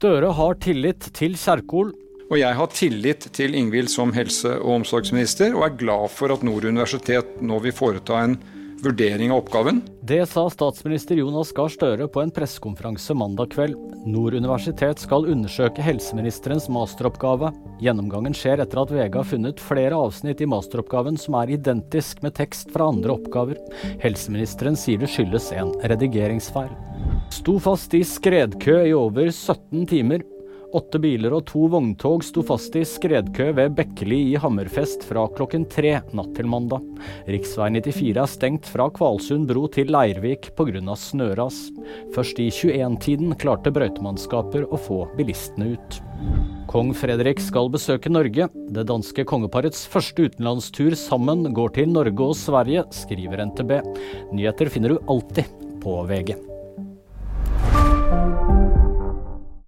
Støre har tillit til Kjerkol. Og jeg har tillit til Ingvild som helse- og omsorgsminister, og er glad for at Nord universitet nå vil foreta en vurdering av oppgaven. Det sa statsminister Jonas Gahr Støre på en pressekonferanse mandag kveld. Nord universitet skal undersøke helseministerens masteroppgave. Gjennomgangen skjer etter at VG har funnet flere avsnitt i masteroppgaven som er identisk med tekst fra andre oppgaver. Helseministeren sier det skyldes en redigeringsfeil. Sto fast i skredkø i over 17 timer. Åtte biler og to vogntog sto fast i skredkø ved Bekkeli i Hammerfest fra klokken tre natt til mandag. Rv. 94 er stengt fra Kvalsund bro til Leirvik pga. snøras. Først i 21-tiden klarte brøytemannskaper å få bilistene ut. Kong Fredrik skal besøke Norge. Det danske kongeparets første utenlandstur sammen går til Norge og Sverige, skriver NTB. Nyheter finner du alltid på VG.